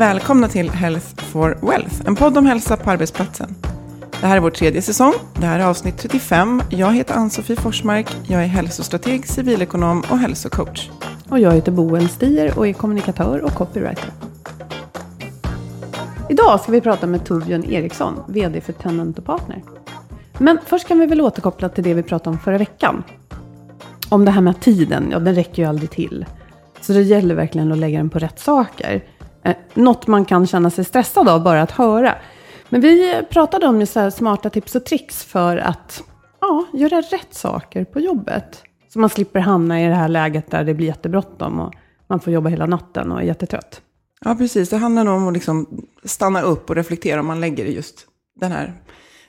Välkomna till Health for Wealth, en podd om hälsa på arbetsplatsen. Det här är vår tredje säsong. Det här är avsnitt 35. Jag heter Ann-Sofie Forsmark. Jag är hälsostrateg, civilekonom och hälsocoach. Och jag heter Boel Stier och är kommunikatör och copywriter. Idag ska vi prata med Torbjörn Eriksson, VD för Tenant Partner. Men först kan vi väl återkoppla till det vi pratade om förra veckan. Om det här med att tiden, ja den räcker ju aldrig till. Så det gäller verkligen att lägga den på rätt saker. Eh, något man kan känna sig stressad av bara att höra. Men vi pratade om så här smarta tips och tricks för att ja, göra rätt saker på jobbet. Så man slipper hamna i det här läget där det blir jättebråttom och man får jobba hela natten och är jättetrött. Ja, precis. Det handlar nog om att liksom stanna upp och reflektera om man lägger just den här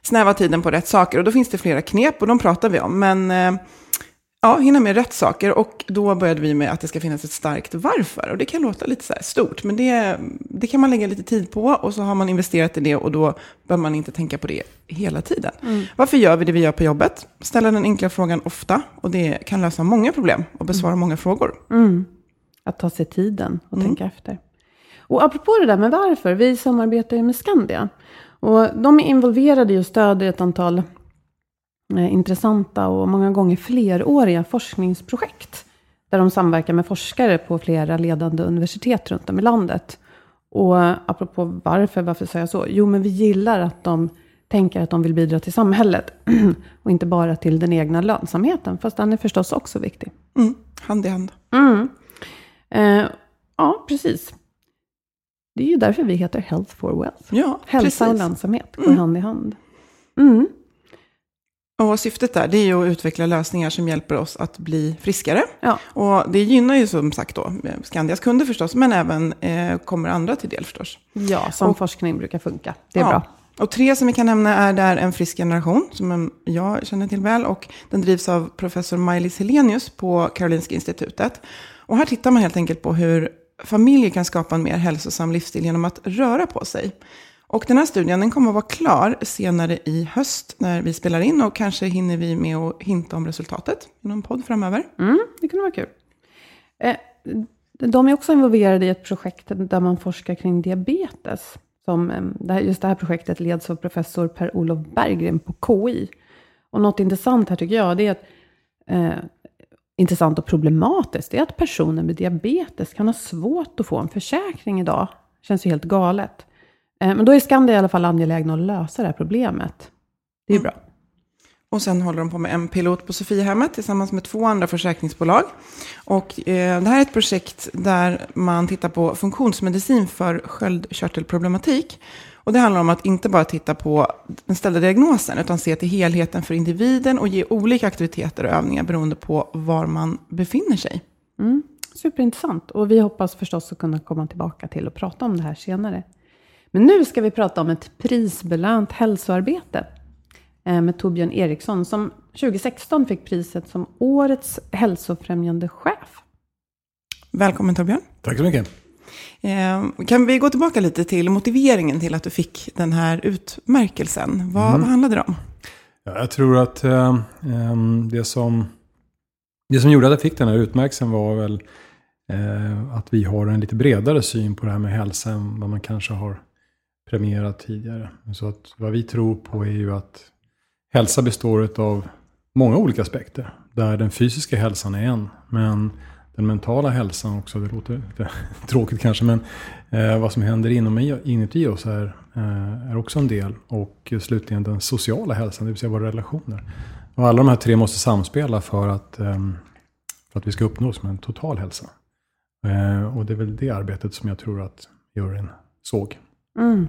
snäva tiden på rätt saker. Och då finns det flera knep och de pratar vi om. Men eh, ja, hinna med rätt saker. Och då började vi med att det ska finnas ett starkt varför. Och det kan låta lite så stort, men det, det kan man lägga lite tid på. Och så har man investerat i det och då behöver man inte tänka på det hela tiden. Mm. Varför gör vi det vi gör på jobbet? Ställa den enkla frågan ofta. Och det kan lösa många problem och besvara många frågor. Mm. Att ta sig tiden och Mm. tänka efter. Och apropå det där med varför, vi samarbetar ju med Skandia. Och de är involverade i och stöder ett antal intressanta och många gånger fleråriga forskningsprojekt. Där de samverkar med forskare på flera ledande universitet runt om i landet. Och apropå varför, varför säger jag så? Jo, men vi gillar att de tänker att de vill bidra till samhället. och inte bara till den egna lönsamheten. Fast den är förstås också viktig. Mm. Hand i hand. Mm. Eh, ja, precis. Det är ju därför vi heter Health for Wealth. Ja, Hälsa och precis. lönsamhet går Mm. hand i hand. Mm. Och syftet där, det är ju att utveckla lösningar som hjälper oss att bli friskare. Ja. Och det gynnar ju som sagt då Skandias kunder förstås, men även eh, kommer andra till del förstås. ja, som Och- forskning brukar funka. Det är Ja. bra. Och tre som vi kan nämna är där En frisk generation, som jag känner till väl. Och den drivs av professor Maj-Lis Helenius på Karolinska institutet. Och här tittar man helt enkelt på hur familjer kan skapa en mer hälsosam livsstil genom att röra på sig. Och den här studien den kommer att vara klar senare i höst när vi spelar in. Och kanske hinner vi med att hinta om resultatet i någon podd framöver. Mm, det kunde vara kul. Eh, de är också involverade i ett projekt där man forskar kring diabetes. Som, eh, just det här projektet leds av professor Per-Olof Berggren på KI. Och något intressant här tycker jag, det är att eh, intressant och problematiskt, det är att personer med diabetes kan ha svårt att få en försäkring idag. Det Känns ju helt galet. Eh, men då är Skandia i alla fall angelägna att lösa det här problemet. Det är ju Mm. bra. Och sen håller de på med en pilot på Sofiahemmet tillsammans med två andra försäkringsbolag. Och eh, det här är ett projekt där man tittar på funktionsmedicin för sköldkörtelproblematik. Och det handlar om att inte bara titta på den ställda diagnosen, utan se till helheten för individen och ge olika aktiviteter och övningar beroende på var man befinner sig. Mm, superintressant. Och vi hoppas förstås att kunna komma tillbaka till och prata om det här senare. Men nu ska vi prata om ett prisbelönt hälsoarbete eh, med Torbjörn Eriksson som 2016 fick priset som Årets hälsofrämjande chef. Välkommen Torbjörn. Tack så mycket. Eh, kan vi gå tillbaka lite till motiveringen till att du fick den här utmärkelsen? Vad, mm. vad handlade det om? Ja, jag tror att eh, det, som, det som gjorde att jag fick den här utmärkelsen var väl eh, att vi har en lite bredare syn på det här med hälsa än vad man kanske har premierat tidigare. Så att vad vi tror på är ju att hälsa består av många olika aspekter. Där den fysiska hälsan är en, men den mentala hälsan också, det låter lite tråkigt kanske, men eh, vad som händer inom, inuti oss är, eh, är också en del. Och slutligen den sociala hälsan, det vill säga våra relationer. Och alla de här tre måste samspela för att, eh, för att vi ska uppnå som en total hälsa. Eh, och det är väl det arbetet som jag tror att juryn såg. Mm.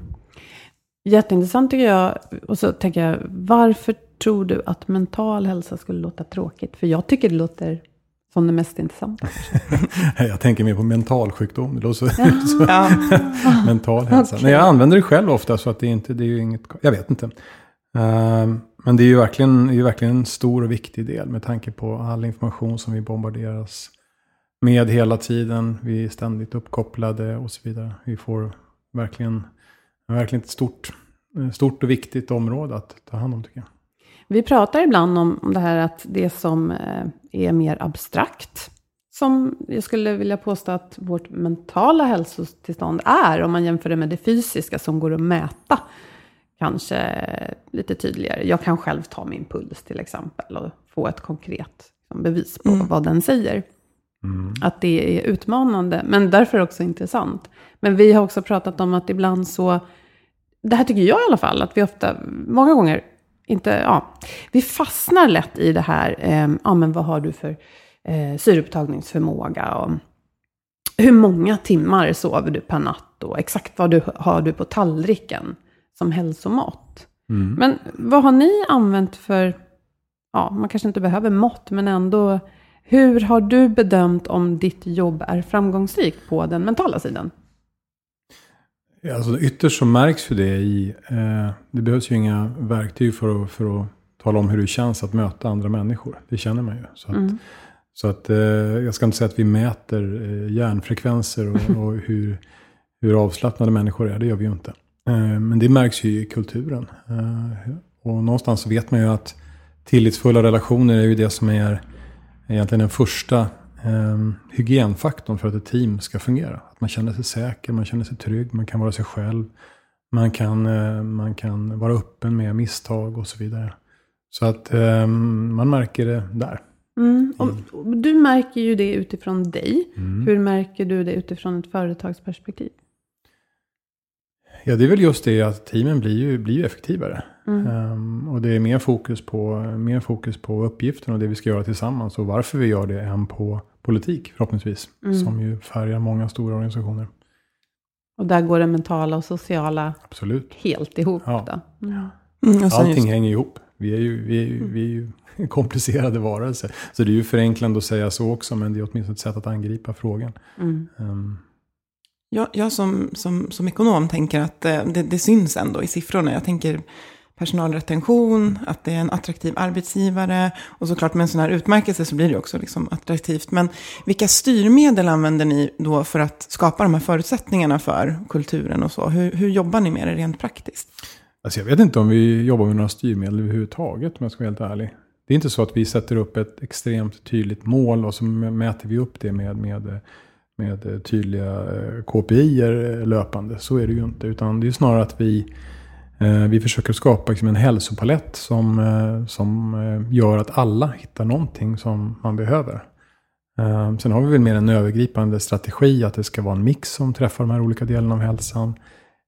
Jätteintressant tycker jag. Och så tänker jag, varför tror du att mental hälsa skulle låta tråkigt? För jag tycker det låter som det mest intressanta. jag tänker mer på mental sjukdom. Det låter så, ja. mental hälsa. Okay. Nej, jag använder det själv ofta så att det, inte, det är ju inget, jag vet inte. Uh, men det är ju verkligen, det är verkligen en stor och viktig del med tanke på all information som vi bombarderas med hela tiden. Vi är ständigt uppkopplade och så vidare. Vi får verkligen, verkligen ett stort, stort och viktigt område att ta hand om tycker jag. Vi pratar ibland om, om det här att det som eh, är mer abstrakt, som jag skulle vilja påstå att vårt mentala hälsotillstånd är, om man jämför det med det fysiska som går att mäta, kanske lite tydligare. Jag kan själv ta min puls till exempel och få ett konkret liksom, bevis på mm. vad den säger. Mm. Att det är utmanande, men därför också intressant. Men vi har också pratat om att ibland så, det här tycker jag i alla fall, att vi ofta, många gånger, inte, ja, vi fastnar lätt i det här, eh, ja men vad har du för eh, syreupptagningsförmåga och hur många timmar sover du per natt och exakt vad du har du på tallriken som hälsomått. Mm. Men vad har ni använt för, ja man kanske inte behöver mått, men ändå hur har du bedömt om ditt jobb är framgångsrikt på den mentala sidan? Alltså ytterst så märks ju det i, eh, det behövs ju inga verktyg för att, för att tala om hur det känns att möta andra människor. Det känner man ju. Så att, mm. så att eh, jag ska inte säga att vi mäter eh, hjärnfrekvenser och, och hur, hur avslappnade människor är, det gör vi ju inte. Eh, men det märks ju i kulturen. Eh, och någonstans vet man ju att tillitsfulla relationer är ju det som är egentligen den första eh, hygienfaktorn för att ett team ska fungera. Att man känner sig säker, man känner sig trygg, man kan vara sig själv. Man kan, eh, man kan vara öppen med misstag och så vidare. Så att eh, man märker det där. Mm. du märker ju det utifrån dig. Mm. Hur märker du det utifrån ett företagsperspektiv? Ja, det är väl just det att teamen blir ju, blir ju effektivare. Mm. Um, och det är mer fokus, på, mer fokus på uppgiften och det vi ska göra tillsammans och varför vi gör det än på politik förhoppningsvis. Mm. Som ju färgar många stora organisationer. Och där går det mentala och sociala Absolut. helt ihop. Ja. Då. Mm. mm Allting hänger ihop. Vi är ju, vi är ju, vi är ju komplicerade varelser. Så det är ju förenklande att säga så också, men det är åtminstone ett sätt att angripa frågan. Um, jag, jag som, som, som ekonom tänker att eh, det, det syns ändå i siffrorna. Jag tänker personalretention, att det är en attraktiv arbetsgivare. Och såklart med en sån här utmärkelse så blir det också liksom attraktivt. Men vilka styrmedel använder ni då för att skapa de här förutsättningarna för kulturen och så? Hur, hur jobbar ni med det rent praktiskt? Alltså jag vet inte om vi jobbar med några styrmedel överhuvudtaget om jag ska vara helt ärlig. Det är inte så att vi sätter upp ett extremt tydligt mål och så mäter vi upp det med, med, eh, med tydliga eh, KPI löpande. Så är det ju inte. Utan det är snarare att vi Eh, vi försöker skapa liksom en hälsopalett som, eh, som eh, gör att alla hittar någonting som man behöver. Sen har vi väl mer en övergripande strategi att det ska vara en mix som träffar de här olika delarna av hälsan.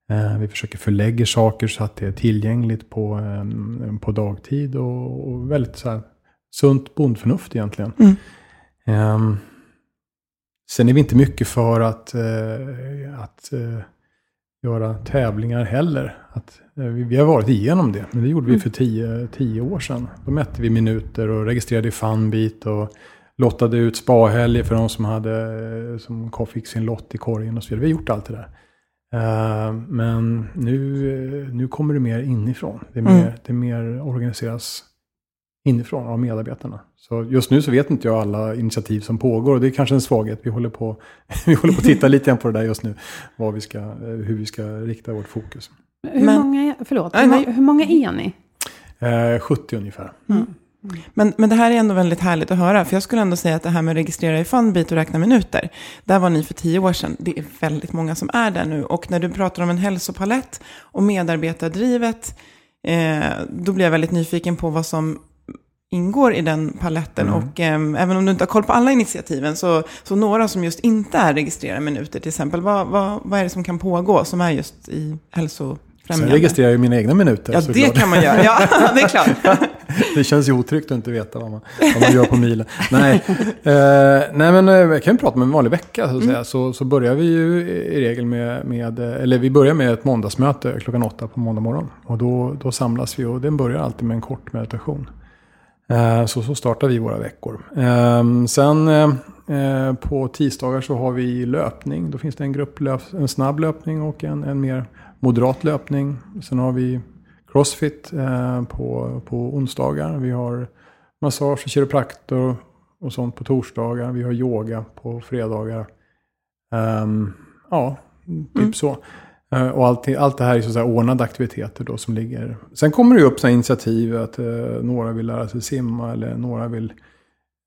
Eh, vi försöker förlägga saker så att det är tillgängligt på, eh, på dagtid och, och väldigt så här, sunt bondförnuft egentligen. Mm. Eh, sen är vi inte mycket för att, eh, att eh, göra tävlingar heller. Att, eh, vi, har varit igenom det, men det gjorde vi för tio, tio år sedan. Då mätte vi minuter och registrerade i Funbeat och lottade ut spahelger för de som, hade, som fick sin lott i korgen och så vidare. Vi har gjort allt det där. Men nu, nu kommer det mer inifrån. Det är mer, Mm. det är mer organiseras inifrån av medarbetarna. Så just nu så vet inte jag alla initiativ som pågår och det är kanske en svaghet. Vi håller på, vi håller på att titta lite grann på det där just nu. Vad vi ska, eh, hur vi ska rikta vårt fokus. Hur, Men- många, är- förlåt, Nej, hur, nej. hur många är ni? Eh, 70 ungefär. Men, men det här är ändå väldigt härligt att höra. För jag skulle ändå säga att det här med att registrera i Funbeat och räkna minuter. Där var ni för tio år sedan. Det är väldigt många som är där nu. Och när du pratar om en hälsopalett och medarbetardrivet. Eh, då blir jag väldigt nyfiken på vad som ingår i den paletten. Och eh, även om du inte har koll på alla initiativen. Så, så några som just inte är registrera minuter till exempel. Vad, vad, vad är det som kan pågå som är just i Sen hälsofrämjande? registrerar jag mina egna minuter. Ja, såklart. det kan man göra. Ja, det är klart. Det känns ju otryggt att inte veta vad man, vad man gör på milen. Nej, eh, nej men eh, jag kan ju prata med en vanlig vecka. Så, att säga. Så, så börjar vi ju i regel med, med, eh, eller vi börjar med ett måndagsmöte klockan åtta på måndag morgon. Och då, då samlas vi och den börjar alltid med en kort meditation. Eh, så, så startar vi våra veckor. Eh, sen eh, eh, på tisdagar så har vi löpning. Då finns det en, grupp löp, en snabb löpning och en, en mer moderat löpning. Sen har vi crossfit på, på onsdagar. Vi har massage och kiropraktor och sånt på torsdagar. Vi har yoga på fredagar. Ehm, ja, typ så. Eh, och allt, allt det här är så att ordnade aktiviteter då som ligger. Sen kommer det ju upp sådana initiativ att eh, några vill lära sig simma eller några vill,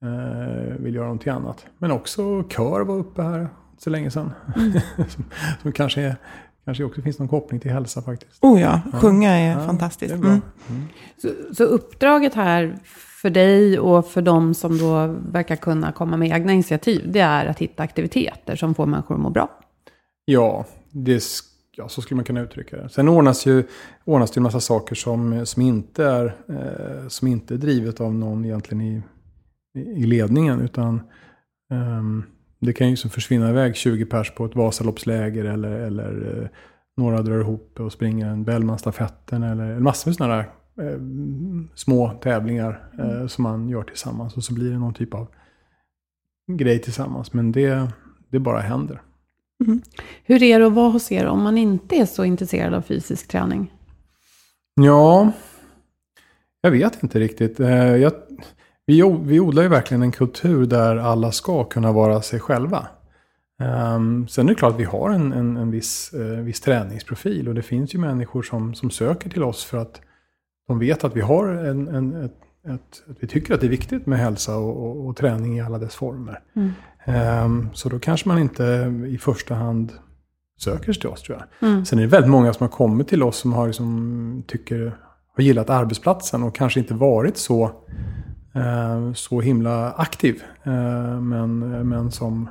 eh, vill göra någonting annat. Men också kör var uppe här så länge sedan. som, som kanske, är, kanske också finns någon koppling till hälsa faktiskt. Oh ja, sjunga är Ja, fantastiskt. Är. Mm. Mm. Så, så uppdraget här för dig och för de som då verkar kunna komma med egna initiativ, det är att hitta aktiviteter som får människor att må bra. Ja, det, sk- ja, så skulle man kunna uttrycka det. Sen ordnas ju ordnas det en massa saker som, som, inte är, eh, som inte är drivet av någon egentligen i, i ledningen. Utan ehm, det kan ju så försvinna iväg 20 pers på ett Vasaloppsläger eller, eller eh, några drar ihop och springer en Bellmanstafetten eller massor med sådana där eh, små tävlingar eh, som man gör tillsammans. Och så blir det någon typ av grej tillsammans. Men det, det bara händer. Hur är det att vara hos er om man inte är så intresserad av fysisk träning? Ja, jag vet inte riktigt. Eh, Jag, vi, vi odlar ju verkligen en kultur där alla ska kunna vara sig själva. Um, sen är det klart att vi har en, en, en viss, eh, viss träningsprofil och det finns ju människor som, som söker till oss för att de vet att vi har en, en, ett, ett, att vi tycker att det är viktigt med hälsa och, och, och träning i alla dess former. Ehm, så då kanske man inte i första hand söker sig till oss tror jag. Mm. Sen är det väldigt många som har kommit till oss som har, liksom, tycker, har gillat arbetsplatsen och kanske inte varit så, eh, så himla aktiv. Eh, men, men som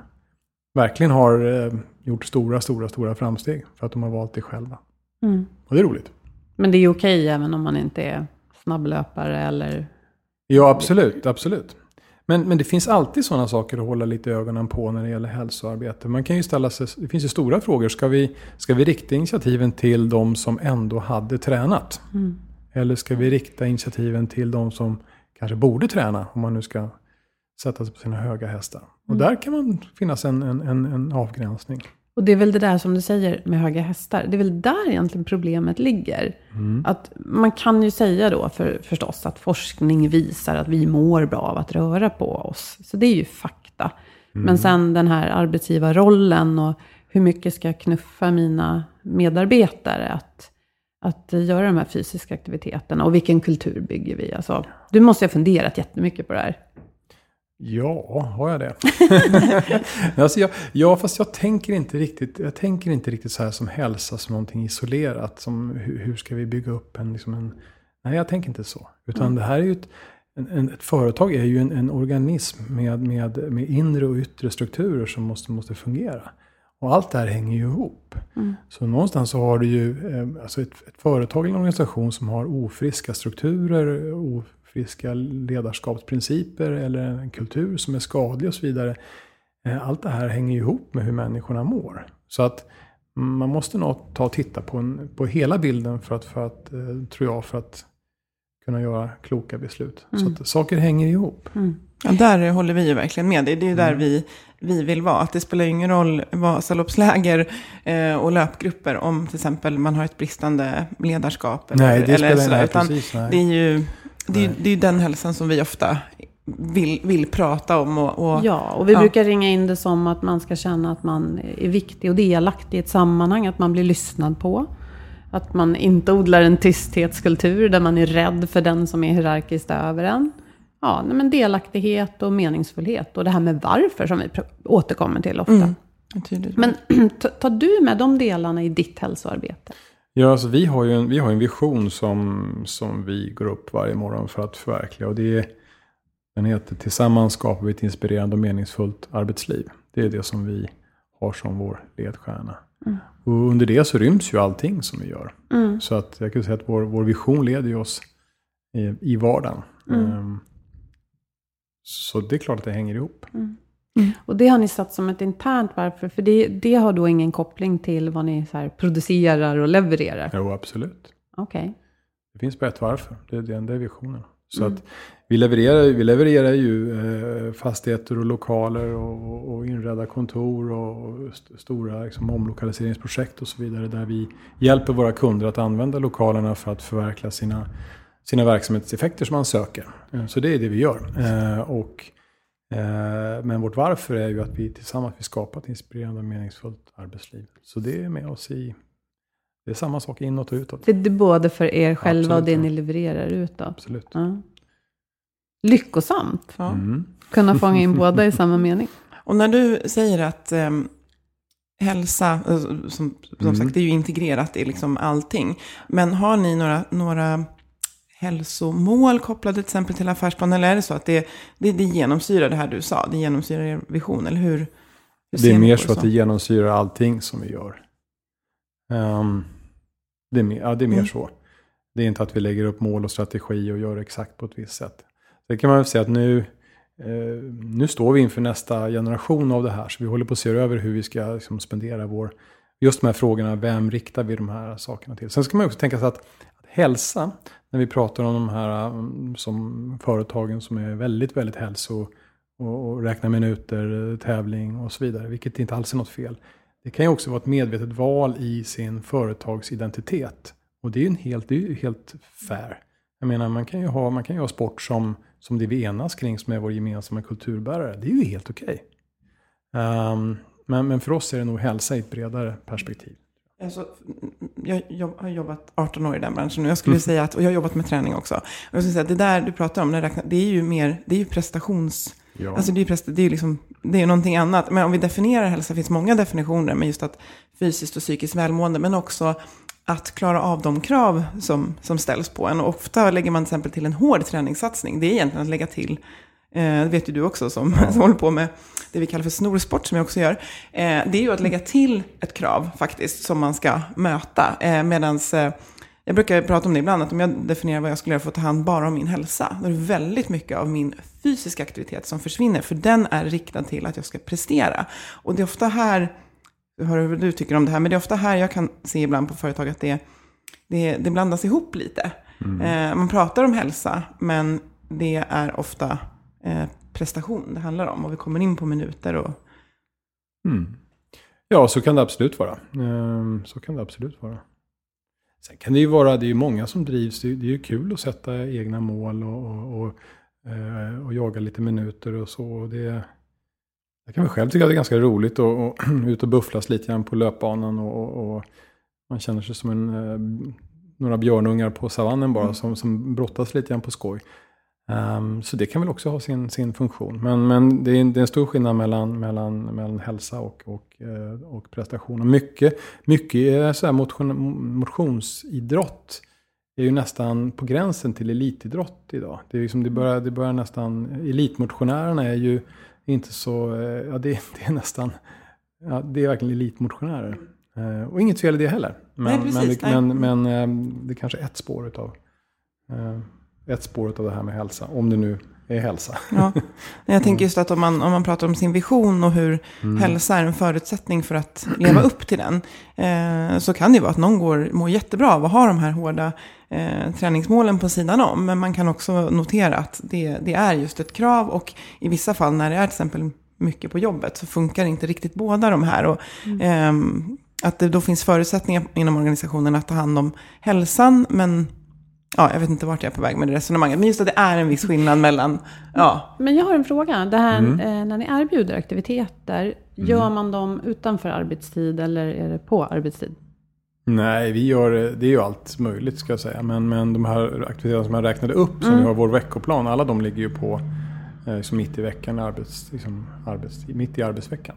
verkligen har eh, gjort stora, stora, stora framsteg för att de har valt det själva. Mm. Och det är roligt. Men det är okej även om man inte är snabblöpare eller... Ja, absolut. absolut. Men, men det finns alltid sådana saker att hålla lite ögonen på när det gäller hälsoarbete. Man kan ju ställa sig, det finns ju stora frågor. Ska vi, ska vi rikta initiativen till de som ändå hade tränat? Mm. Eller ska vi rikta initiativen till de som kanske borde träna, om man nu ska sätta sig på sina höga hästar? Och där kan man finnas en, en, en, en avgränsning. Och det är väl det där som du säger med höga hästar. Det är väl där egentligen problemet ligger. Att man kan ju säga då för, förstås att forskning visar att vi mår bra av att röra på oss. Så det är ju fakta. Men sen den här arbetsgivarrollen och hur mycket ska jag knuffa mina medarbetare att, att göra de här fysiska aktiviteterna och vilken kultur bygger vi? Alltså, du måste ha funderat jättemycket på det här. Ja, har jag det? alltså jag, ja, fast jag tänker inte riktigt, jag tänker inte riktigt så här som hälsa som någonting isolerat. Som hur, hur ska vi bygga upp en, liksom en... Nej, jag tänker inte så. Utan det här är ju ett, en, en, ett företag är ju en, en organism med, med, med inre och yttre strukturer som måste, måste fungera. Och allt det här hänger ju ihop. Mm. Så någonstans så har du ju eh, alltså ett, ett företag eller en organisation som har ofriska strukturer, ofriska ledarskapsprinciper eller en kultur som är skadlig och så vidare. Eh, allt det här hänger ju ihop med hur människorna mår. Så att man måste nog ta och titta på, en, på hela bilden för att, för att eh, tror jag, för att kunna göra kloka beslut. Så Mm. att saker hänger ihop. Ja, där håller vi ju verkligen med. Det är ju där Mm. vi, vi vill vara. Att det spelar ingen roll Vasaloppsläger eh, och löpgrupper om till exempel man har ett bristande ledarskap. Eller, Nej, det eller spelar sådär, nej, precis. Nej. Det är ju det är, det är ju den hälsan som vi ofta vill, vill prata om. Och, och, Ja, och vi Ja. brukar ringa in det som att man ska känna att man är viktig och delaktig i ett sammanhang, att man blir lyssnad på. Att man inte odlar en tysthetskultur där man är rädd för den som är hierarkiskt över en. Ja, men delaktighet och meningsfullhet och det här med varför som vi återkommer till ofta. Mm. Men tar du med de delarna i ditt hälsoarbete? Ja, alltså vi har ju en, vi har en vision som, som vi går upp varje morgon för att förverkliga. Och det är, den heter Tillsammans skapar vi ett inspirerande och meningsfullt arbetsliv. Det är det som vi har som vår ledstjärna. Och under det så ryms ju allting som vi gör. Mm. Så att jag kan säga att vår, vår vision leder oss i, i vardagen. Mm. Ehm, så det är klart att det hänger ihop. Och det har ni satt som ett internt varför, för det, det har då ingen koppling till vad ni så här producerar och levererar? Jo, absolut. Okej. Det finst bara ett varför. Det är den visionen. Så Mm. att vi levererar, vi levererar ju eh, fastigheter och lokaler och, och inredda kontor och st- stora liksom, omlokaliseringsprojekt och så vidare. Där vi hjälper våra kunder att använda lokalerna för att förverkliga sina, sina verksamhetseffekter som man söker. Eh, Så det är det vi gör. Eh, och, men vårt varför är ju att vi tillsammans vill skapa ett inspirerande och meningsfullt arbetsliv. Så det är med oss i, det är samma sak inåt och utåt. Det är både för er själva och Absolut, det ja. ni levererar utåt. Absolut. Ja. Lyckosamt. ja. Mm. Kunna fånga in båda i samma mening. Och när du säger att ehm, hälsa, eh, som, som Mm. sagt, det är ju integrerat i liksom allting. Men har ni några, några hälsomål kopplade till exempel till affärsplan? Eller är det så att det, det, det genomsyrar det här du sa? Det genomsyrar er vision? Eller hur? hur Det är mer så att det genomsyrar allting som vi gör. Ehm, det, är mer, ja, det är mer Mm. så. Det är inte att vi lägger upp mål och strategi och gör exakt på ett visst sätt. Det kan man väl säga att nu, eh, nu står vi inför nästa generation av det här. Så vi håller på att se över hur vi ska liksom, spendera vår... Just de här frågorna, vem riktar vi de här sakerna till? Sen ska man också tänka sig att hälsa, när vi pratar om de här um, som företagen som är väldigt, väldigt hälso och, och räknar minuter, tävling och så vidare, vilket inte alls är något fel. Det kan ju också vara ett medvetet val i sin företagsidentitet. Och det är ju en helt, det är ju helt fair. Jag menar, man kan ju ha, man kan ju ha sport som, som det vi enas kring, som är vår gemensamma kulturbärare. Det är ju helt okej. Ehm, men, men för oss är det nog hälsa i ett bredare perspektiv. Alltså, jag jobb, har jobbat 18 år i den branschen och jag skulle säga att, och jag har jobbat med träning också. Och jag skulle säga att det där du pratar om, det, är ju mer, det är ju prestations... Ja. Alltså det är ju presta, det är liksom, det är någonting annat. Men om vi definierar hälsa, finns många definitioner, men just att fysiskt och psykiskt välmående, men också att klara av de krav som, som ställs på en. Och ofta lägger man till exempel till en hård träningssatsning. Det är egentligen att lägga till, det vet ju du också som, som håller på med det vi kallar för snorsport, som jag också gör. Eh, det är ju att lägga till ett krav faktiskt, som man ska möta. Eh, medans, eh, jag brukar prata om det ibland, att om jag definierar vad jag skulle göra för att ta hand bara om min hälsa, då är det väldigt mycket av min fysiska aktivitet som försvinner, för den är riktad till att jag ska prestera. Och det är ofta här, jag hör hur du tycker om det här, men det är ofta här jag kan se ibland på företag att det, det, det blandas ihop lite. Eh, man pratar om hälsa, men det är ofta eh, prestation det handlar om. Och vi kommer in på minuter och Mm. Ja, så kan det absolut vara. Ehm, Så kan det absolut vara. Sen kan det ju vara, det är ju många som drivs, det är ju kul att sätta egna mål och, och, och, eh, och jaga lite minuter och så. Det, jag kan väl själv tycka att det är ganska roligt att ut och bufflas lite grann på löpbanan och, man känner sig som en, eh, några björnungar på savannen bara som, som brottas lite grann på skoj. Ehm, så det kan väl också ha sin, sin funktion. Men, men det, är, det är en stor skillnad mellan, mellan, mellan hälsa och, och, eh, och prestation. Och mycket, mycket är så motion, motionsidrott är ju nästan på gränsen till elitidrott idag. Det, är liksom, det, börjar, det börjar nästan, elitmotionärerna är ju inte så, eh, ja det, det är nästan ja, det är verkligen elitmotionärer. Eh, och inget fel i det heller. Men, Nej, precis, men, men, men eh, det är kanske ett spår utav eh, ett spår av det här med hälsa. Om det nu är hälsa. Ja. Jag tänker just att om man, om man pratar om sin vision och hur Mm. hälsa är en förutsättning för att leva upp till den. Eh, så kan det ju vara att någon går, mår jättebra av att ha de här hårda eh, träningsmålen på sidan om. Men man kan också notera att det, det är just ett krav. Och i vissa fall när det är till exempel mycket på jobbet så funkar inte riktigt båda de här. Och, ehm, att det då finns förutsättningar inom organisationen att ta hand om hälsan. Men ja, jag vet inte vart jag är på väg med det resonemanget. Men just att det är en viss skillnad mellan, ja, Men jag har en fråga. Det här, Mm. eh, när ni erbjuder aktiviteter, gör man dem utanför arbetstid eller är det på arbetstid? Nej, vi gör, det är ju allt möjligt ska jag säga. Men, men de här aktiviteterna som jag räknade upp, som vi har vår veckoplan, alla de ligger ju på eh, liksom mitt i veckan, arbets, liksom, arbets, mitt i arbetsveckan.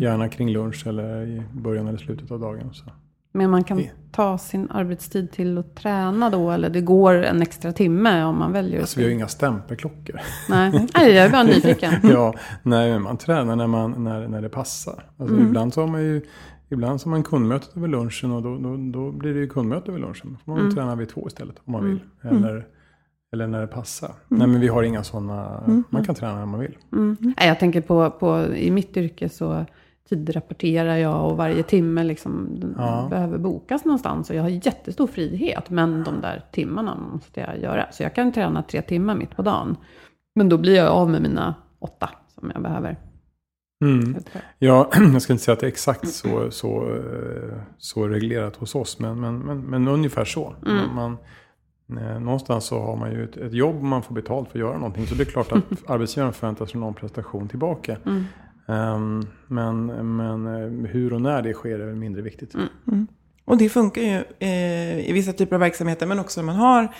Gärna kring lunch eller i början eller slutet av dagen. Så. Men man kan ta sin arbetstid till att träna då, eller det går en extra timme om man väljer Alltså, vi har ju inga stämpelklockor. Nej, Nej jag är bara nyfiken. ja, nej, man tränar när, man, när, när det passar. Alltså, Mm. Ibland så har man ju Ibland så har man kundmötet över lunchen och då, då, då blir det ju kundmöte över lunchen. Då får man Mm. träna vid två istället om man vill. Eller, eller när det passar. Nej men vi har inga sådana, man kan träna när man vill. Mm. Nej, jag tänker på, på, i mitt yrke så tidrapporterar jag och varje timme liksom Ja. behöver bokas någonstans. Och jag har jättestor frihet, men de där timmarna måste jag göra. Så jag kan träna tre timmar mitt på dagen. Men då blir jag av med mina åtta som jag behöver. Mm. Ja, jag ska inte säga att det är exakt så, så, eh, så reglerat hos oss, men, men, men, men ungefär så. Mm. Man, eh, någonstans så har man ju ett, ett jobb och man får betalt för att göra någonting. Så det är klart att arbetsgivaren förväntar sig någon prestation tillbaka. Mm. Ehm, men, men eh, hur och när det sker är väl mindre viktigt. Mm. Och det funkar ju eh, i vissa typer av verksamheter, men också när man har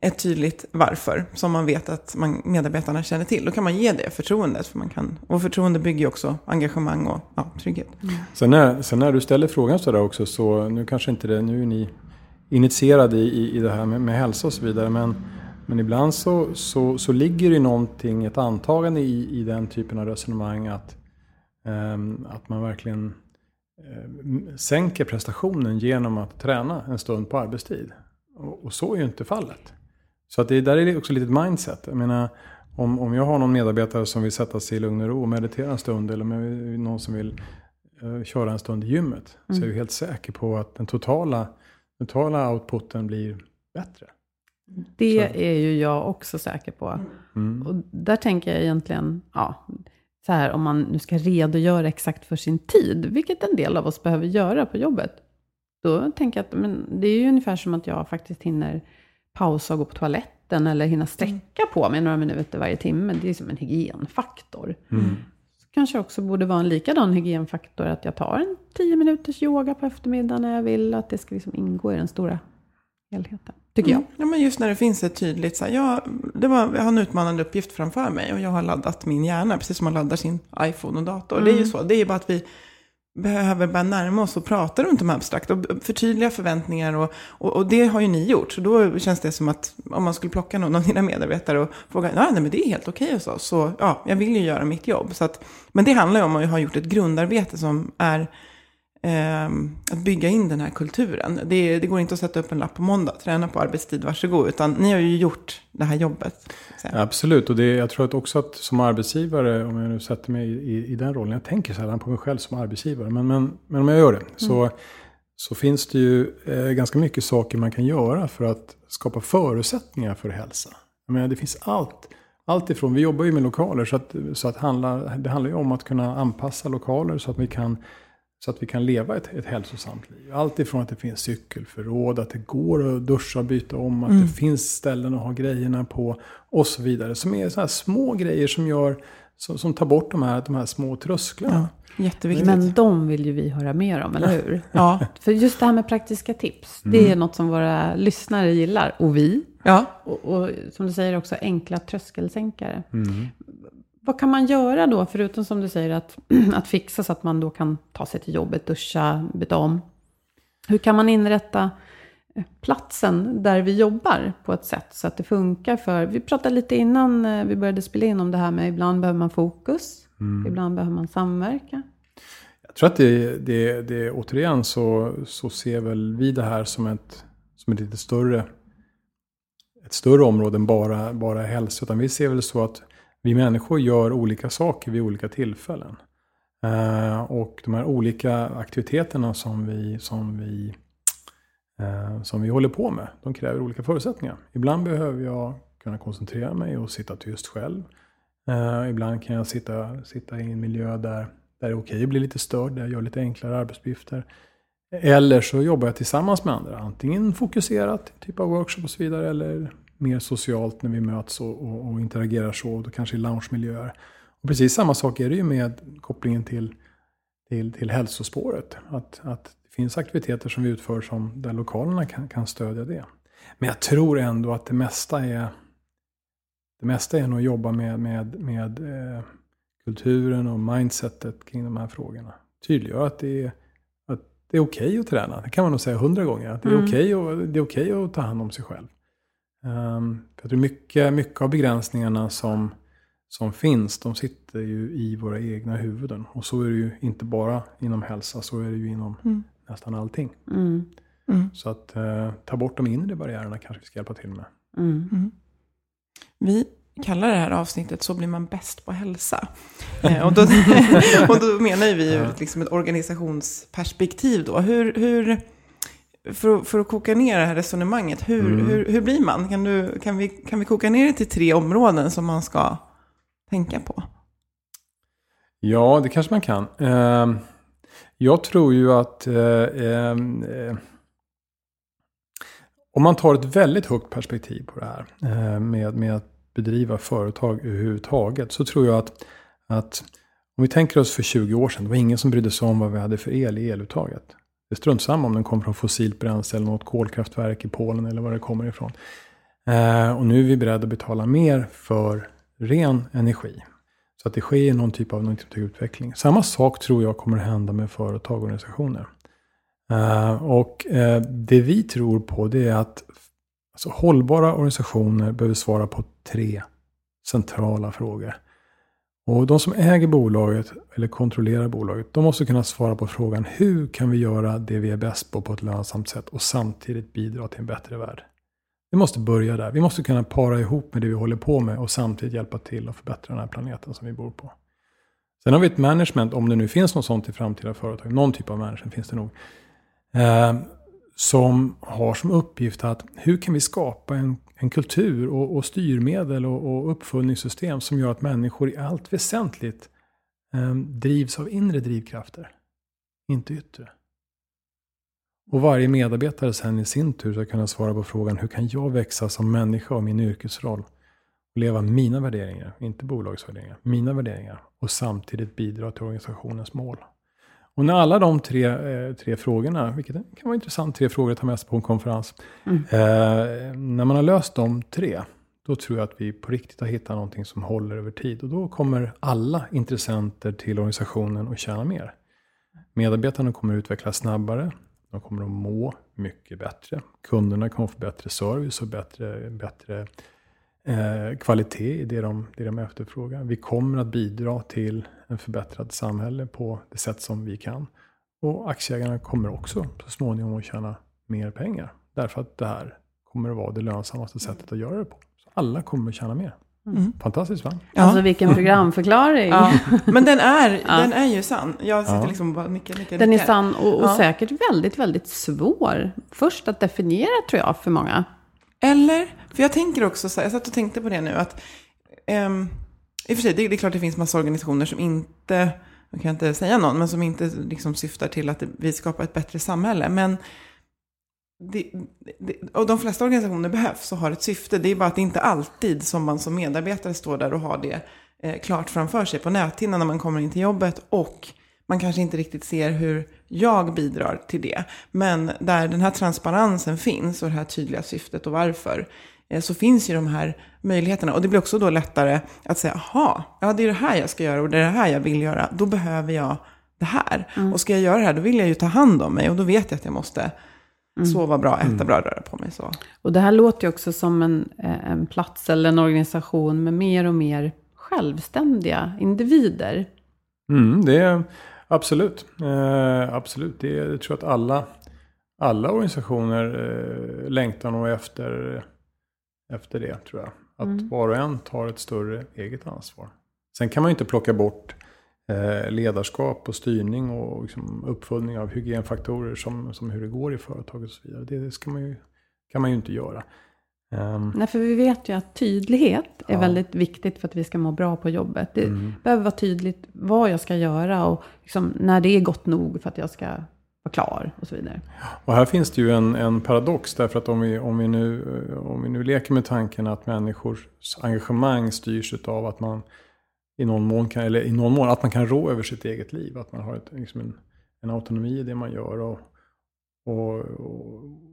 ett tydligt varför, som man vet att man, medarbetarna känner till. Då kan man ge det förtroendet, för man kan, och förtroende bygger ju också engagemang och ja, trygghet. Sen, när, sen när du ställer frågan sådär också, så nu kanske inte det, nu är ni initierade i, i, i det här med, med hälsa och så vidare, men, men ibland så, så, så ligger det ju någonting, ett antagande i, i den typen av resonemang att, att man verkligen eh, sänker prestationen genom att träna en stund på arbetstid. Och, så är ju inte fallet. Så att det där är också lite mindset. Jag menar, om, om jag har någon medarbetare som vill sätta sig i lugn och ro och meditera en stund eller om jag någon som vill eh, köra en stund i gymmet så är jag ju helt säker på att den totala, totala outputen blir bättre. Det är ju jag också säker på. Mm. Och där tänker jag egentligen, ja, så här om man nu ska redogöra exakt för sin tid, vilket en del av oss behöver göra på jobbet. Då tänker jag att men det är ju ungefär som att jag faktiskt hinner pausa och gå på toaletten eller hinna sträcka på mig några minuter varje timme. Det är som en hygienfaktor. Mm. Så kanske också borde vara en likadan hygienfaktor att jag tar en tio minuters yoga på eftermiddagen när jag vill. Att det ska liksom ingå i den stora helheten. Tycker jag. Mm. Ja, men just när det finns ett tydligt, så här, jag, det var, jag har en utmanande uppgift framför mig och jag har laddat min hjärna, precis som man laddar sin iPhone och dator. Det är ju så, det är ju bara att vi behöver bara närma oss och prata runt de här abstrakt och förtydliga förväntningar och, och, och det har ju ni gjort. Så då känns det som att om man skulle plocka någon av dina medarbetare och fråga, nej, nej men det är helt okej hos oss, så ja, jag vill ju göra mitt jobb. Så att, men det handlar ju om att ha gjort ett grundarbete som är ehm, att bygga in den här kulturen. Det, det går inte att sätta upp en lapp på måndag, träna på arbetstid, varsågod. Utan ni har ju gjort det här jobbet. Absolut, och det, jag tror att också att som arbetsgivare, om jag nu sätter mig i, i, den rollen, jag tänker sällan på mig själv som arbetsgivare, men, men, men om jag gör det, så, så finns det ju eh, ganska mycket saker man kan göra för att skapa förutsättningar för hälsa. Jag menar, det finns allt. Allt ifrån, vi jobbar ju med lokaler, så, att, så att handla, det handlar ju om att kunna anpassa lokaler så att vi kan så att vi kan leva ett, ett hälsosamt liv. Allt ifrån att det finns cykelförråd, att det går att duscha och byta om, att det finns ställen att ha grejerna på och så vidare. Som är så här små grejer som, gör, som, som tar bort de här, de här små trösklarna. Ja, jätteviktigt. Men de vill ju vi höra mer om, eller hur? ja, För just det här med praktiska tips, det är något som våra lyssnare gillar. Och vi. ja. Och, och som du säger också enkla tröskelsänkare. Vad kan man göra då, förutom som du säger att, att fixa så att man då kan ta sig till jobbet, duscha, byta om. Hur kan man inrätta eh, platsen där vi jobbar på ett sätt så att det funkar för... Vi pratade lite innan eh, vi började spela in om det här med ibland behöver man fokus, ibland behöver man samverka. Jag tror att det, det, det återigen så, så ser väl vi det här som ett, som ett lite större, ett större område än bara, bara hälsa. Utan vi ser väl så att vi människor gör olika saker vid olika tillfällen. Eh, och de här olika aktiviteterna som vi, som, vi, eh, som vi håller på med, de kräver olika förutsättningar. Ibland behöver jag kunna koncentrera mig och sitta tyst själv. Eh, ibland kan jag sitta, sitta i en miljö där, där det är okej att bli lite störd, där jag gör lite enklare arbetsuppgifter. Eller så jobbar jag tillsammans med andra, antingen fokuserat, typ av workshop och så vidare, eller mer socialt när vi möts och, och, och interagerar så, då kanske i loungemiljöer. Och precis samma sak är det ju med kopplingen till, till, till hälsospåret. Att, att det finns aktiviteter som vi utför som, där lokalerna kan, kan stödja det. Men jag tror ändå att det mesta är det mesta är nog att jobba med, med, med eh, kulturen och mindsetet kring de här frågorna. Tydliggöra att det är, att det är okej okay att träna. Det kan man nog säga hundra gånger. Att det är mm. okej okay okay att ta hand om sig själv. Jag tror mycket, mycket av begränsningarna som som finns, de sitter ju i våra egna huvuden. Och så är det ju inte bara inom hälsa, så är det ju inom mm. nästan allting. Mm. Mm. Så att eh, ta bort de inre barriärerna kanske vi ska hjälpa till med. Mm. Mm. Vi kallar det här avsnittet Så blir man bäst på hälsa. eh, och, då, och då menar vi ju liksom ett organisationsperspektiv då. Hur, hur, för, för att koka ner det här resonemanget, hur, mm. hur, hur blir man? Kan, du, kan, vi, kan vi koka ner det till tre områden som man ska tänka på? Ja, det kanske man kan. Ehm, jag tror ju att eh, ehm, eh, om man tar ett väldigt högt perspektiv på det här eh, med, med att bedriva företag överhuvudtaget så tror jag att, att om vi tänker oss för 20 år sedan, det var ingen som brydde sig om vad vi hade för el i eluttaget. Det är strunt samma om den kommer från fossilt bränsle eller något kolkraftverk i Polen eller var det kommer ifrån. Eh, och nu är vi beredda att betala mer för ren energi. Så att det sker någon typ av, typ utveckling. Samma sak tror jag kommer att hända med företag och organisationer. Eh, och eh, det vi tror på det är att alltså, hållbara organisationer behöver svara på tre centrala frågor. Och de som äger bolaget eller kontrollerar bolaget, de måste kunna svara på frågan hur kan vi göra det vi är bäst på på ett lönsamt sätt och samtidigt bidra till en bättre värld. Vi måste börja där. Vi måste kunna para ihop med det vi håller på med och samtidigt hjälpa till att förbättra den här planeten som vi bor på. Sen har vi ett management, om det nu finns något sånt i framtida företag, någon typ av management finns det nog, eh, som har som uppgift att hur kan vi skapa en, en kultur och, och styrmedel och, och uppföljningssystem som gör att människor i allt väsentligt eh, drivs av inre drivkrafter, inte yttre. Och varje medarbetare sen i sin tur ska kunna svara på frågan hur kan jag växa som människa och min yrkesroll? Och leva mina värderingar, inte bolagets värderingar, mina värderingar. Och samtidigt bidra till organisationens mål. Och när alla de tre, eh, tre frågorna, vilket kan vara intressant, tre frågor att ta med sig på en konferens. Mm. Eh, när man har löst de tre, då tror jag att vi på riktigt har hittat någonting som håller över tid. Och då kommer alla intressenter till organisationen att tjäna mer. Medarbetarna kommer att utvecklas snabbare. De kommer att må mycket bättre. Kunderna kommer att få bättre service och bättre, bättre eh, kvalitet i det de, det de efterfrågar. Vi kommer att bidra till en förbättrad samhälle på det sätt som vi kan. Och aktieägarna kommer också så småningom att tjäna mer pengar. Därför att det här kommer att vara det lönsammaste sättet att göra det på. Så alla kommer att tjäna mer. Mm. Fantastiskt va? Ja. Alltså vilken programförklaring. Ja. Men den är, ja. den är ju sann. Jag sitter liksom och bara nickar, nickar, Den nickar. är sann och, och säkert väldigt, väldigt svår. Först att definiera tror jag för många. Eller, för jag tänker också så här, jag satt och tänkte på det nu att um, i och för sig, det, det är klart det finns massa organisationer som inte, jag kan inte säga någon, men som inte liksom syftar till att vi skapar ett bättre samhälle. Men det, det, och de flesta organisationer behövs och har ett syfte. Det är bara att det inte alltid som man som medarbetare står där och har det eh, klart framför sig på näthinnan när man kommer in till jobbet. Och man kanske inte riktigt ser hur jag bidrar till det. Men där den här transparensen finns och det här tydliga syftet och varför. Eh, så finns ju de här möjligheterna. Och det blir också då lättare att säga, jaha, ja det är det här jag ska göra och det är det här jag vill göra. Då behöver jag det här. Mm. Och ska jag göra det här, då vill jag ju ta hand om mig. Och då vet jag att jag måste Mm. Sova bra, äta mm. bra, röra på mig. Så. Och det här låter ju också som en, eh, en plats eller en organisation med mer och mer självständiga individer. Mm, det är, Absolut. Eh, absolut. Det, jag tror att alla, alla organisationer eh, längtar nog efter, efter det, tror jag. Att Mm. var och en tar ett större eget ansvar. Sen kan man ju inte plocka bort eh, ledarskap och styrning och liksom uppföljning av hygienfaktorer som, som hur det går i företaget och så vidare. Det ska man ju, kan man ju inte göra. Ehm, Nej, för vi vet ju att tydlighet är Ja. väldigt viktigt för att vi ska må bra på jobbet. Det Mm. behöver vara tydligt vad jag ska göra och liksom när det är gott nog för att jag ska vara klar och så vidare. Och här finns det ju en, en paradox därför att om vi, om, vi nu, eh, om vi nu leker med tanken att människors engagemang styrs av att man i någon mån kan, eller i någon mån, att man kan rå över sitt eget liv. Att man har ett, liksom en, en autonomi i det man gör och, och,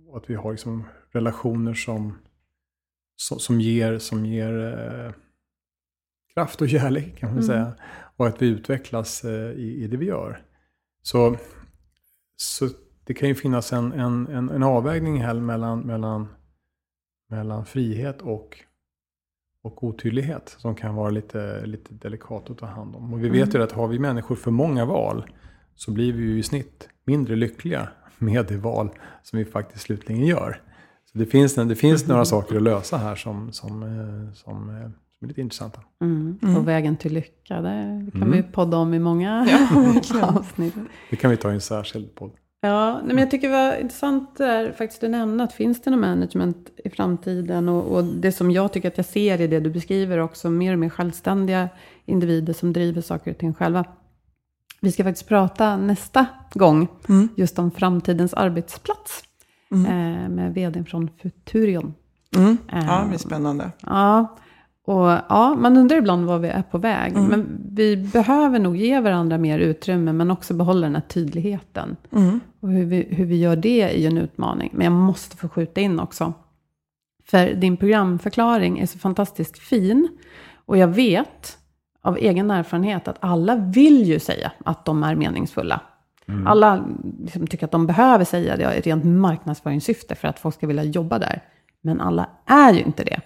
och att vi har liksom relationer som, som, som ger, som ger eh, kraft och kärlek kan man Mm. säga. Och att vi utvecklas eh, i, i det vi gör. Så, så det kan ju finnas en, en, en, en avvägning här mellan, mellan, mellan frihet och, och otydlighet som kan vara lite, lite delikat att ta hand om. Och vi vet ju att har vi människor för många val så blir vi ju i snitt mindre lyckliga med det val som vi faktiskt slutligen gör. Så det finns, det finns några saker att lösa här som, som, eh, som, eh, som är lite intressanta. Mm. Mm. Och vägen till lycka, det kan Mm. vi podda om i många verkligen. avsnitt. Det kan vi ta i en särskild podd. Ja, nej, men jag tycker det var intressant där faktiskt du nämnde att finns det någon management i framtiden och, och det som jag tycker att jag ser i det du beskriver också mer och mer självständiga individer som driver saker och ting själva. Vi ska faktiskt prata nästa gång Mm. just om framtidens arbetsplats Mm. eh, med vdn från Futurion. Mm. Eh, Ja, det blir spännande. Ja, och ja, man undrar ibland var vi är på väg. Mm. Men vi behöver nog ge varandra mer utrymme, men också behålla den här tydligheten. Mm. Och hur vi, hur vi gör det är ju en utmaning. Men jag måste få skjuta in också. För din programförklaring är så fantastiskt fin. Och jag vet av egen erfarenhet att alla vill ju säga att de är meningsfulla. Alla liksom tycker att de behöver säga det i rent marknadsföringssyfte för att folk ska vilja jobba där. Men alla är ju inte det.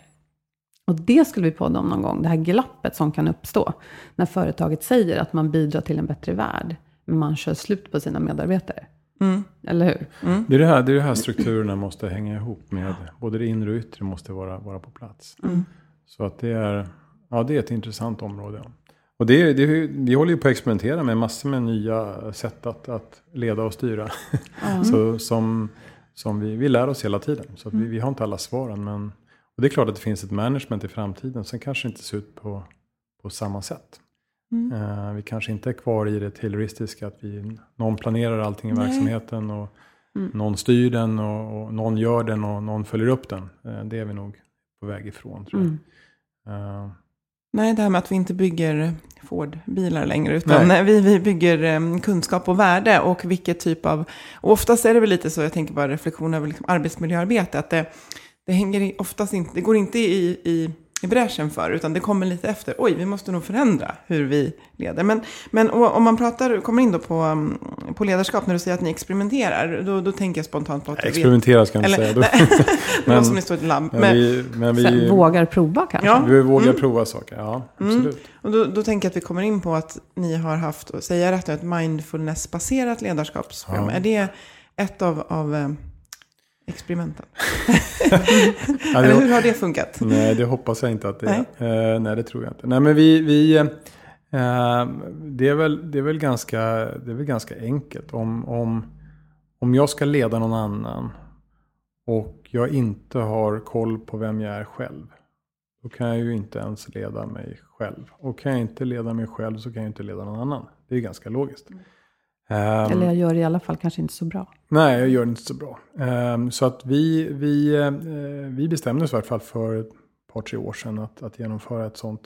Och det skulle vi podda om någon gång, det här glappet som kan uppstå när företaget säger att man bidrar till en bättre värld, men man kör slut på sina medarbetare. Mm. Eller hur? Det är det här, det är det här strukturerna måste hänga ihop med. Både det inre och yttre måste vara, vara på plats. Mm. Så att det är, ja, det är ett intressant område. Och det, det, vi håller ju på att experimentera med massor med nya sätt att, att leda och styra. Så, som som vi, vi lär oss hela tiden. Så vi, vi har inte alla svaren. Men, och det är klart att det finns ett management i framtiden. Sen kanske inte ser ut på, på samma sätt. Mm. Eh, vi kanske inte är kvar i det tayloristiska. Att vi, någon planerar allting i Nej. verksamheten. Och Mm. någon styr den och, och någon gör den och någon följer upp den. Eh, det är vi nog på väg ifrån tror jag. Mm. Eh, Nej, det här med att vi inte bygger Ford-bilar längre, utan Nej. vi, vi bygger em, kunskap och värde och vilket typ av... Och oftast är det väl lite så, jag tänker bara reflektion över liksom arbetsmiljöarbete, att det, det hänger oftast inte, det går inte i, i, i bräschen för, utan det kommer lite efter. Oj, vi måste nog förändra hur vi leder. Men, men om man pratar, kommer in då på, um, på ledarskap, när du säger att ni experimenterar, då, då tänker jag spontant på att experimentera ska jag inte säga. Men- som ni står i ett labb. men Men, vi, men vi, vågar prova kanske. Ja. vi vågar Mm. prova saker. Ja, Mm. absolut. Och då, då tänker jag att vi kommer in på att ni har haft, och säga rätt, ett mindfulness-baserat ledarskapsprogram. Ja. Är det ett av, av eh, experimenten? Ja, Eller hur har det funkat? nej, det hoppas jag inte att det är. Eh, nej, det tror jag inte. Nej, men vi, vi, eh, det, är väl, det, är väl ganska, det är väl ganska enkelt. Om, om, om jag ska leda någon annan och jag inte har koll på vem jag är själv. Då kan jag ju inte ens leda mig själv. Och kan jag inte leda mig själv så kan jag inte leda någon annan. Det är ganska logiskt. Ehm, Eller jag gör det i alla fall kanske inte så bra. Nej, jag gör det inte så bra. Ehm, så att vi, vi, eh, vi bestämde oss i alla fall för ett par, tre år sedan att, att genomföra ett sånt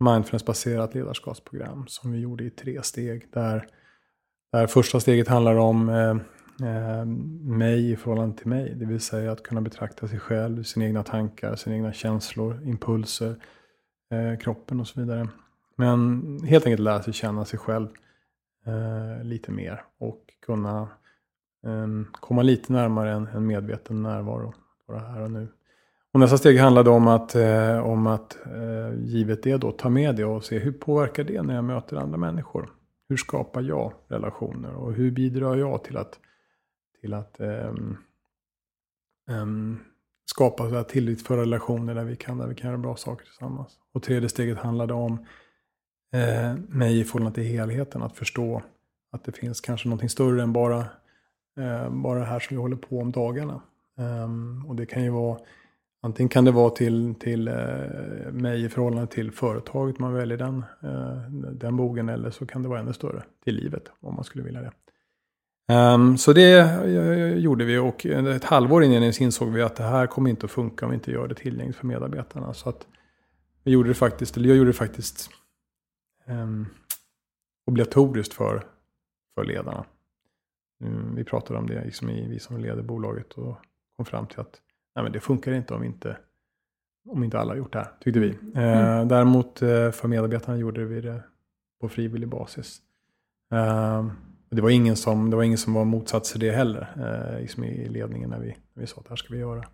mindfulness-baserat ledarskapsprogram som vi gjorde i tre steg. Där, där första steget handlar om eh, eh, mig i förhållande till mig. Det vill säga att kunna betrakta sig själv, sina egna tankar, sina egna känslor, impulser, eh, kroppen och så vidare. Men helt enkelt lära sig känna sig själv eh, lite mer och kunna eh, komma lite närmare en, en medveten närvaro. Vara här och nu. Och nästa steg handlade om att, eh, om att eh, givet det då ta med det och se hur påverkar det när jag möter andra människor. hur skapar jag relationer och hur bidrar jag till att, till att ehm, ehm, skapa så för tillitsfulla relationer där vi, kan, där vi kan göra bra saker tillsammans. Och tredje steget handlade om eh, mig i förhållande till helheten, att förstå att det finns kanske någonting större än bara, eh, bara det här som vi håller på om dagarna. Eh, och det kan ju vara Antingen kan det vara till, till eh, mig i förhållande till företaget man väljer den, eh, den bogen eller så kan det vara ännu större till livet om man skulle vilja det. Um, så det eh, gjorde vi och ett halvår innan insåg vi att det här kommer inte att funka om vi inte gör det tillgängligt för medarbetarna. Så att vi gjorde det faktiskt, eller jag gjorde det faktiskt um, obligatoriskt för, för ledarna. Um, vi pratade om det, liksom i, vi som leder bolaget och kom fram till att nej, men det funkar inte om inte, om inte alla har gjort det här, tyckte vi. Mm. Uh, däremot uh, för medarbetarna gjorde vi det på frivillig basis. Uh, det, var ingen som, det var ingen som var motsats till det heller uh, liksom i ledningen när vi, när vi sa att det här ska vi göra.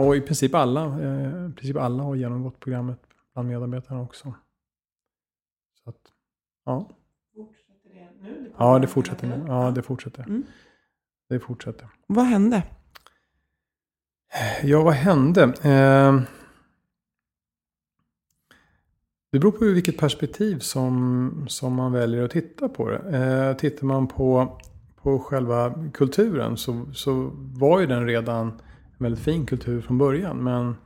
Och i princip alla, i princip alla har genomgått programmet bland medarbetarna också. Så att, ja. Fortsätter det nu? ja, det fortsätter nu. Ja, det fortsätter. Mm. Det fortsätter. Vad hände? Ja, vad hände? Eh, det beror på vilket perspektiv som, som man väljer att titta på det. Eh, tittar man på, på själva kulturen så, så var ju den redan en väldigt fin kultur från början. Men,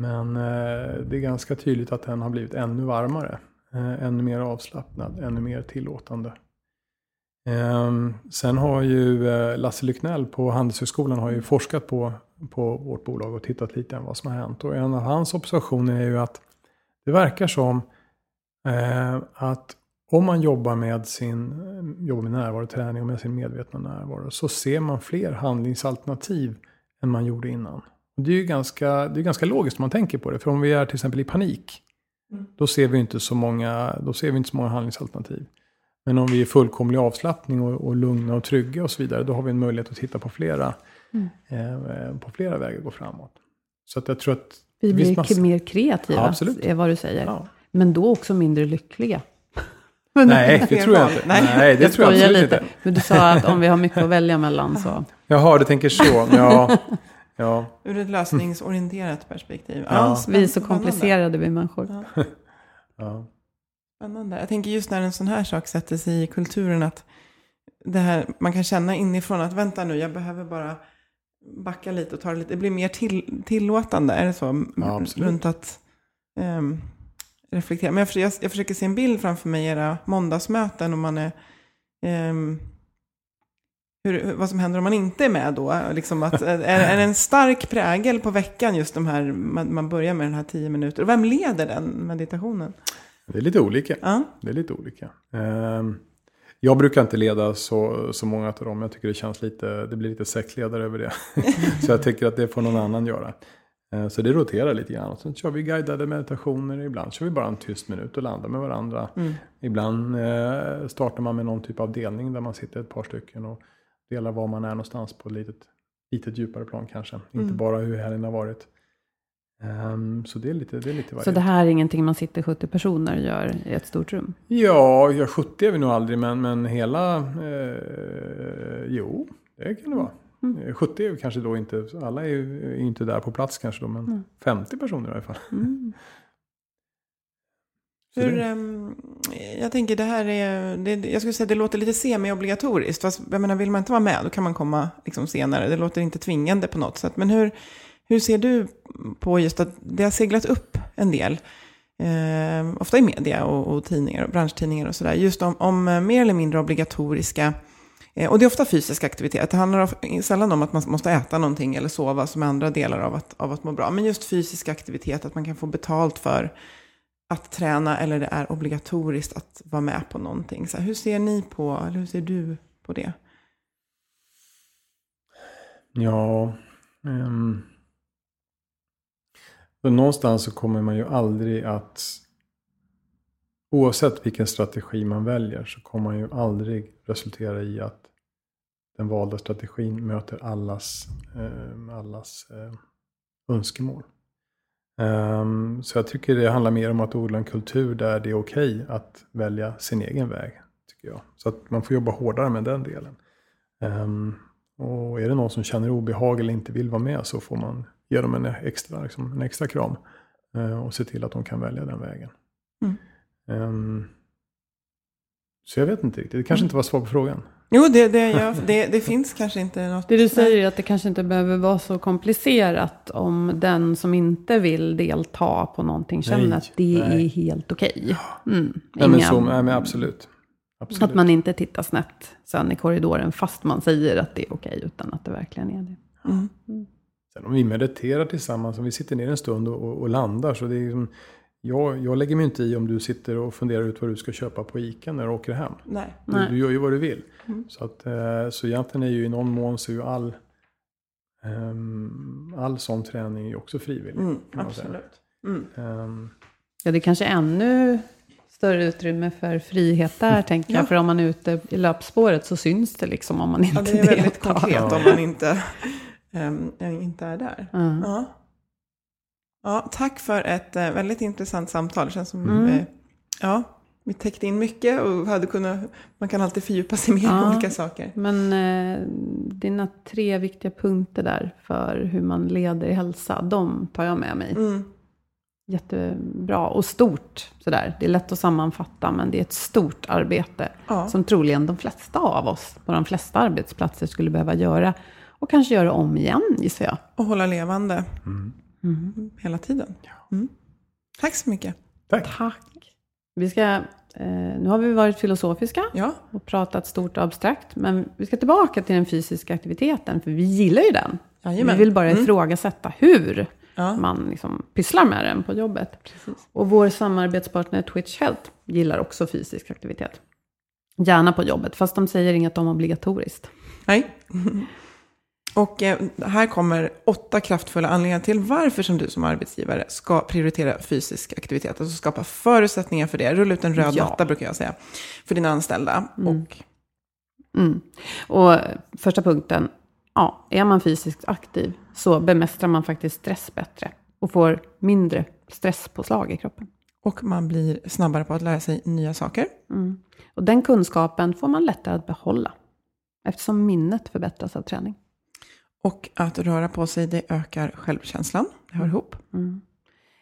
men eh, det är ganska tydligt att den har blivit ännu varmare. Eh, ännu mer avslappnad, ännu mer tillåtande. Ehm, sen har ju eh, Lasse Lycknell på Handelshögskolan har ju forskat på, på vårt bolag och tittat lite på vad som har hänt. Och en av hans observationer är ju att det verkar som att om man jobbar med sin jobbar med närvaroträning och med sin medvetna närvaro så ser man fler handlingsalternativ än man gjorde innan. Det är ju ganska, det är ganska logiskt om man tänker på det. För om vi är till exempel i panik, mm. då ser vi inte så många, då ser vi inte så många handlingsalternativ. Men om vi är fullkomlig avslappning och, och lugna och trygga och så vidare, då har vi en möjlighet att titta på flera, mm. eh, på flera vägar att gå framåt. Så att jag tror att... Vi blir massa... mer kreativa, ja, absolut. är vad du säger. Ja. Men då också mindre lyckliga. Nej, det tror jag inte. Nej, Nej det jag tror jag absolut lite. inte. Men du sa att om vi har mycket att välja mellan så... Jaha, du tänker så. Ja. Ja. Ur ett lösningsorienterat perspektiv. Ja. vi är så komplicerade vi människor. Ja. ja. Spännande. Jag tänker just när en sån här sak sätter sig i kulturen att det här, man kan känna inifrån att vänta nu, jag behöver bara backa lite och ta det lite. Det blir mer till, tillåtande, är det så? Ja, Runt att um, reflektera. Men jag, jag, jag, försöker se en bild framför mig, era måndagsmöten och man är... Um, hur, vad som händer om man inte är med då. Liksom att, är, är det en stark prägel på veckan just de här, man, man börjar med den här tio minuter. Och vem leder den meditationen? Det är lite olika. Ja. Det är lite olika. Ehm, jag brukar inte leda så, så många av dem. Jag tycker det känns lite, det blir lite sektledare över det. så jag tycker att det får någon annan göra. Ehm, så det roterar lite grann. Sen kör vi guidade meditationer. Ibland kör vi bara en tyst minut och landar med varandra. Mm. Ibland eh, startar man med någon typ av delning där man sitter ett par stycken och delar var man är någonstans på ett litet, litet djupare plan kanske. Mm. Inte bara hur helgen har varit. Um, så det är lite, det är lite Så det här är ingenting man sitter 70 personer och gör i ett stort rum? Ja, ja 70 är vi nog aldrig, men, men hela... Eh, jo, det kan det vara. Mm. 70 är kanske då inte, alla är ju inte där på plats kanske då, men mm. 50 personer i alla fall. Mm. Hur, um, jag tänker det här är, det, jag skulle säga det låter lite semi-obligatoriskt. Fast jag menar, vill man inte vara med då kan man komma liksom senare. Det låter inte tvingande på något sätt. Men hur, hur ser du på just att det har seglat upp en del, eh, ofta i media och, och, tidningar och branschtidningar och sådär, just om, om eh, mer eller mindre obligatoriska eh, och det är ofta fysisk aktivitet. Det handlar sällan om att man måste äta någonting eller sova som andra delar av att, av att må bra. Men just fysisk aktivitet, att man kan få betalt för att träna eller det är obligatoriskt att vara med på någonting. Så hur ser ni på, eller hur ser du på det? Ja, ehm, um, för någonstans så kommer man ju aldrig att, oavsett vilken strategi man väljer, så kommer man ju aldrig resultera i att den valda strategin möter allas, eh, allas eh, önskemål. Ehm, så jag tycker det handlar mer om att odla en kultur där det är okej att välja sin egen väg. tycker jag. Så att man får jobba hårdare med den delen. Ehm, och är det någon som känner obehag eller inte vill vara med så får man ge dem en extra, liksom, en extra kram. eh, och se till att de kan välja den vägen. Mm. Ehm, så jag vet inte riktigt. Det kanske inte var svar på frågan. Jo, det, det, ja, det, det finns kanske inte något. Det du säger är att det kanske inte behöver vara så komplicerat om den som inte vill delta på någonting känner Nej, att det nej. är helt okej. Mm, Nej, men, så, nej, men absolut. absolut. Att man inte tittar snett sen i korridoren fast man säger att det är okej utan att det verkligen är det. Mm. Sen om vi mediterar tillsammans, om vi sitter ner en stund och, och, och landar. Så det är liksom, jag, jag lägger mig inte i om du sitter och funderar ut vad du ska köpa på ICA när du åker hem. Nej. Du, Nej. du gör ju vad du vill. Mm. Så, att, eh, så egentligen är ju i någon mån så är ju all, ehm, all sån träning ju också frivillig. Mm, absolut. Mm. Ehm, Ja, det är kanske ännu större utrymme för frihet där, tänker jag. Ja. För om man är ute i löpspåret så syns det liksom om man inte Ja, det är väldigt deltar. konkret om man inte, ehm, inte är där. Ja. Ja. Ja, tack för ett eh, väldigt intressant samtal. Det känns som Mm. eh, ja, vi täckte in mycket och hade kunnat, man kan alltid fördjupa sig mer i Ja. olika saker. Men eh, dina tre viktiga punkter där för hur man leder i hälsa, de tar jag med mig. Mm. Jättebra och stort sådär. Det är lätt att sammanfatta, men det är ett stort arbete Ja. som troligen de flesta av oss på de flesta arbetsplatser skulle behöva göra. Och kanske göra om igen, gissar jag. Och hålla levande Mm. Hela tiden. Mm. Tack så mycket. tack. Tack. Vi ska, eh, nu har vi varit filosofiska Ja, och pratat stort och abstrakt, men vi ska tillbaka till den fysiska aktiviteten, för vi gillar ju den. Jajamän. Vi vill bara Mm. ifrågasätta hur ja. man liksom pysslar med den på jobbet. Och vår samarbetspartner Twitch Health gillar också fysisk aktivitet. Gärna på jobbet, fast de säger inget om obligatoriskt. Nej. Och eh, här kommer åtta kraftfulla anledningar till varför som du som arbetsgivare ska prioritera fysisk aktivitet. Alltså skapa förutsättningar för det. Rulla ut en röd Ja. matta brukar jag säga. För dina anställda. Och Mm. Och första punkten, ja, är man fysiskt aktiv så bemästrar man faktiskt stress bättre och får mindre stresspåslag i kroppen. Och man blir snabbare på att lära sig nya saker. Mm. Och den kunskapen får man lättare att behålla eftersom minnet förbättras av träning. Och att röra på sig, det ökar självkänslan. Det hör ihop. Mm.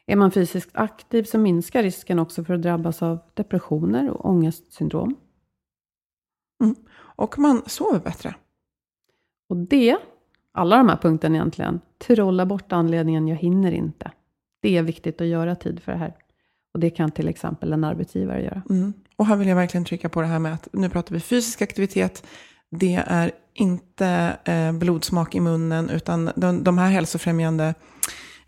Är man fysiskt aktiv så minskar risken också för att drabbas av depressioner och ångestsyndrom. Och man sover bättre. Och det, alla de här punkterna egentligen, trolla bort anledningen jag hinner inte. Det är viktigt att göra tid för det här. Och det kan till exempel en arbetsgivare göra. Mm. Och här vill jag verkligen trycka på det här med att nu pratar vi fysisk aktivitet. Det är inte eh, blodsmak i munnen, utan de, de här hälsofrämjande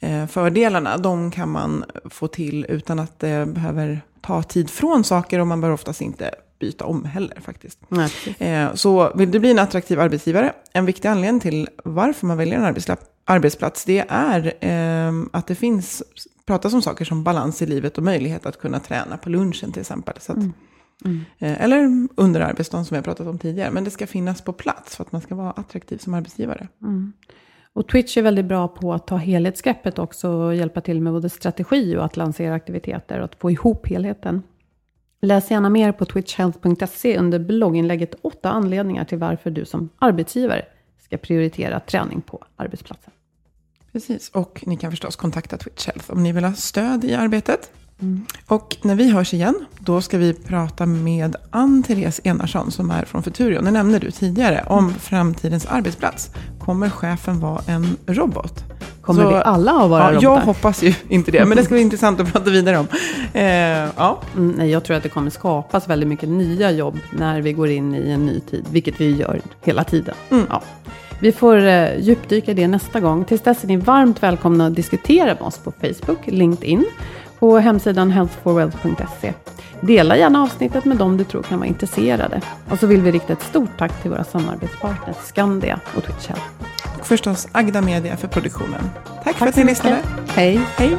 eh, fördelarna, de kan man få till utan att det behöver ta tid från saker och man bör oftast inte byta om heller faktiskt. Nej. Eh, Så vill du bli en attraktiv arbetsgivare, en viktig anledning till varför man väljer en arbetsplats, det är eh, att det finns, pratas om saker som balans i livet och möjlighet att kunna träna på lunchen till exempel. Så att, Mm. Eh, Eller under arbetsdagen som vi har pratat om tidigare. Men det ska finnas på plats för att man ska vara attraktiv som arbetsgivare. Mm. Och Twitch är väldigt bra på att ta helhetsgreppet också och hjälpa till med både strategi och att lansera aktiviteter och att få ihop helheten. Läs gärna mer på twitchhealth.se under blogginlägget åtta anledningar till varför du som arbetsgivare ska prioritera träning på arbetsplatsen. Precis, och ni kan förstås kontakta Twitch Health om ni vill ha stöd i arbetet. Och när vi hörs igen, då ska vi prata med Ann-Therese Enarsson som är från Futurion. Det nämnde du tidigare, om framtidens arbetsplats. Kommer chefen vara en robot? Kommer Så- vi alla att vara ja, robotar? Jag hoppas ju inte det, men det ska bli intressant att prata vidare om. Eh, ja, Mm, nej, jag tror att det kommer skapas väldigt mycket nya jobb när vi går in i en ny tid, vilket vi gör hela tiden. Mm. Ja. Vi får eh, djupdyka i det nästa gång. Tills dess är ni varmt välkomna att diskutera med oss på Facebook, LinkedIn, på hemsidan healthforwealth.se. Dela gärna avsnittet med dem du tror kan vara intresserade. Och så vill vi rikta ett stort tack till våra samarbetspartners Skandia och Twitch Health. och förstås Agda Media för produktionen. Tack, för att ni lyssnade. Hej! Hej!